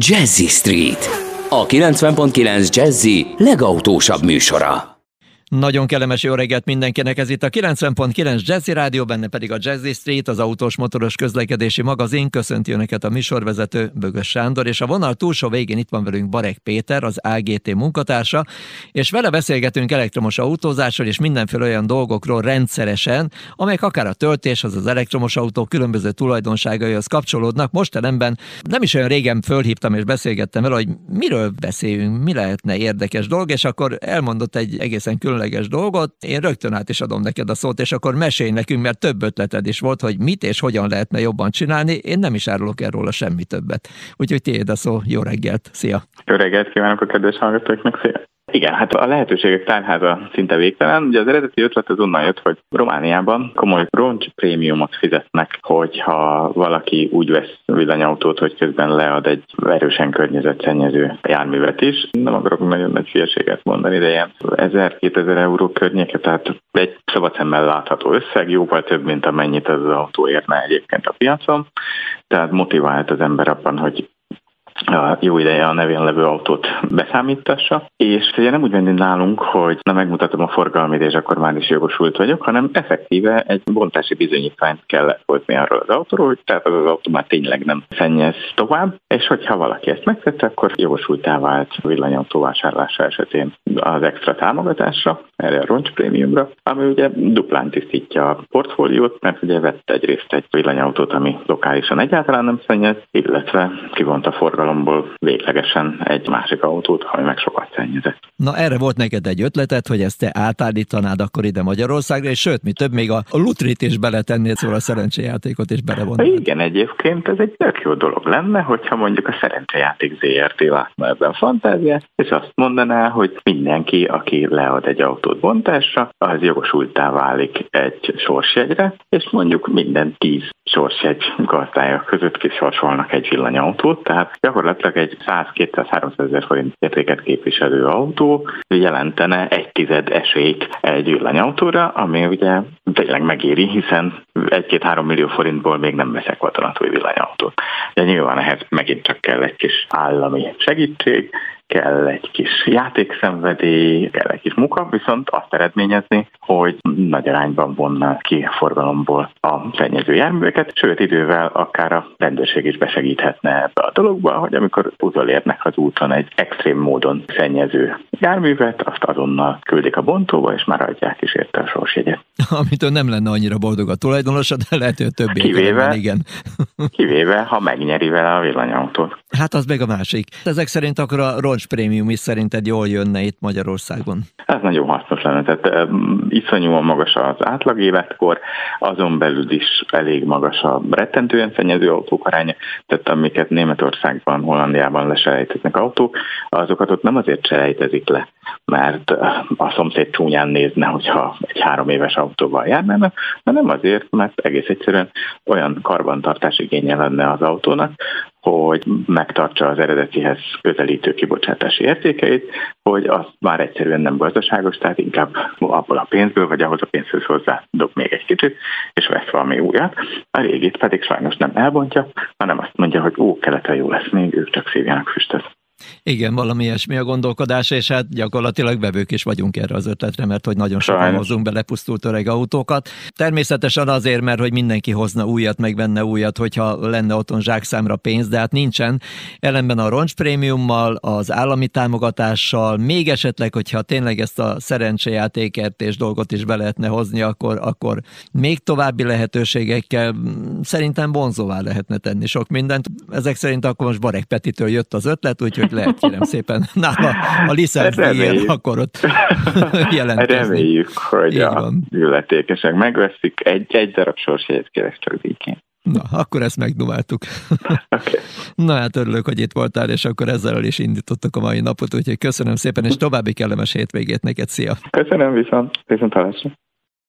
Jazzy Street, a 90.9 Jazzy legautósabb műsora. Nagyon kellemes jó reggelt mindenkinek, ez itt a 90.9 Jazzy Rádió, benne pedig a Jazzy Street, az autós motoros közlekedési magazin. Köszönti Önöket a műsorvezető Bögös Sándor, és a vonal túlsó végén itt van velünk Barek Péter, az AGT munkatársa, és vele beszélgetünk elektromos autózásról és mindenféle olyan dolgokról rendszeresen, amelyek akár a töltés, az elektromos autó különböző tulajdonságaihoz kapcsolódnak. Most ellenben nem is olyan régen fölhívtam és beszélgettem vele, hogy miről beszéljünk, mi lehetne érdekes dolog, és akkor elmondott egy egészen külön különleges dolgot, én rögtön át is adom neked a szót, és akkor mesélj nekünk, mert több ötleted is volt, hogy mit és hogyan lehetne jobban csinálni. Én nem is árulok erről a semmi többet. Úgyhogy tiéd a szó, jó reggelt, szia! Jó reggelt kívánok a kedves hallgatóknak, szia! Igen, hát a lehetőségek tárháza szinte végtelen. Ugye az eredeti ötlet az onnan jött, hogy Romániában komoly roncs prémiumot fizetnek, hogyha valaki úgy vesz villanyautót, hogy közben lead egy erősen környezetszennyező járművet is. Nem akarok nagyon nagy félséget mondani, de ilyen 1000-2000 euró környéke, tehát egy szabad szemmel látható összeg, jóval több, mint amennyit az autó érne egyébként a piacon. Tehát motivált az ember abban, hogy a jó ideje a nevén levő autót beszámítassa, és ugye nem úgy venni nálunk, hogy na megmutatom a forgalmit, és akkor már is jogosult vagyok, hanem effektíve egy bontási bizonyítványt kell hozni arról az autóról, hogy tehát az az autó már tényleg nem szennyez tovább, és hogyha valaki ezt megtette, akkor jogosultá vált villanyautó vásárlása esetén az extra támogatásra, erre a roncs ami ugye duplán tisztítja a portfóliót, mert ugye vett egyrészt egy villanyautót, ami lokálisan egyáltalán nem szennyez, illetve kivont a forgalomból véglegesen egy másik autót, ami meg sokat szennyezett. Na erre volt neked egy ötleted, hogy ezt te átállítanád akkor ide Magyarországra, és sőt, mi több, még a lutrit is beletennéd, szóval a szerencsejátékot is belevonnád. Igen, egyébként ez egy tök jó dolog lenne, hogyha mondjuk a szerencsejáték ZRT látna ebben fantáziát, és azt mondaná, hogy mindenki, aki lead egy autót bontásra, az jogosultá válik egy sorsjegyre, és mondjuk minden tíz sorsjegy gazdája között kisorsolnak egy villanyautót, tehát gyakorlatilag egy 100-200-300 ezer forint értéket képviselő autó jelentene egy tized esélyt egy villanyautóra, ami ugye tényleg megéri, hiszen 1-2-3 millió forintból még nem veszek vadonatúj villanyautót. De nyilván ehhez megint csak kell egy kis állami segítség, kell egy kis játékszenvedély, kell egy kis munka, viszont azt eredményezni, hogy nagy arányban vonná ki a forgalomból a szennyező járműveket, sőt idővel akár a rendőrség is besegíthetne ebbe a dologba, hogy amikor utolérnek az úton egy extrém módon szennyező járművet, azt azonnal küldik a bontóba, és már adják is érte a sorsjegyet. Amitől nem lenne annyira boldog a tulajdonosa, de lehet, hogy többé kivéve, igen. kivéve, ha megnyeri vele a villanyautót. Hát az meg a másik. Ezek szerint akkor a roncs prémium is szerinted jól jönne itt Magyarországon? Ez nagyon hasznos lenne. Tehát iszonyúan magas az átlag életkor, azon belül is elég magas a rettentően szennyező autók aránya, tehát amiket Németországban, Hollandiában leselejteznek autók, azokat ott nem azért selejtezik le, mert a szomszéd csúnyán nézne, hogyha egy három éves autóval járnának, hanem azért, mert egész egyszerűen olyan karbantartás igénye lenne az autónak, hogy megtartsa az eredetihez közelítő kibocsátási értékeit, hogy az már egyszerűen nem gazdaságos, tehát inkább abból a pénzből, vagy ahhoz a pénzhöz hozzá dob még egy kicsit, és vesz valami újat. A régit pedig sajnos nem elbontja, hanem azt mondja, hogy ó, keleten jó lesz, még ők csak szívjának füstöt. Igen, valami ilyesmi a gondolkodás, és hát gyakorlatilag bevők is vagyunk erre az ötletre, mert hogy nagyon sokan hozunk be lepusztult öreg autókat. Természetesen azért, mert hogy mindenki hozna újat, meg venne újat, hogyha lenne otthon zsákszámra pénz, de hát nincsen. Ellenben a roncs-prémiummal, az állami támogatással, még esetleg, hogyha tényleg ezt a szerencsejátékert és dolgot is be lehetne hozni, akkor, akkor még további lehetőségekkel szerintem vonzóvá lehetne tenni sok mindent. Ezek szerint akkor most Barek Petitől jött az ötlet, úgyhogy hogy lehet kérem szépen nála a licenzdíjjel, akkor ott jelentkezni. Reméljük, hogy Így a van. illetékesek megveszik. Egy, egy darab sorsjegyet kérek csak díjként. Na, akkor ezt megdumáltuk. Okay. Na hát örülök, hogy itt voltál, és akkor ezzel is indítottuk a mai napot, úgyhogy köszönöm szépen, és további kellemes hétvégét neked, szia! Köszönöm viszont, viszont hallásra.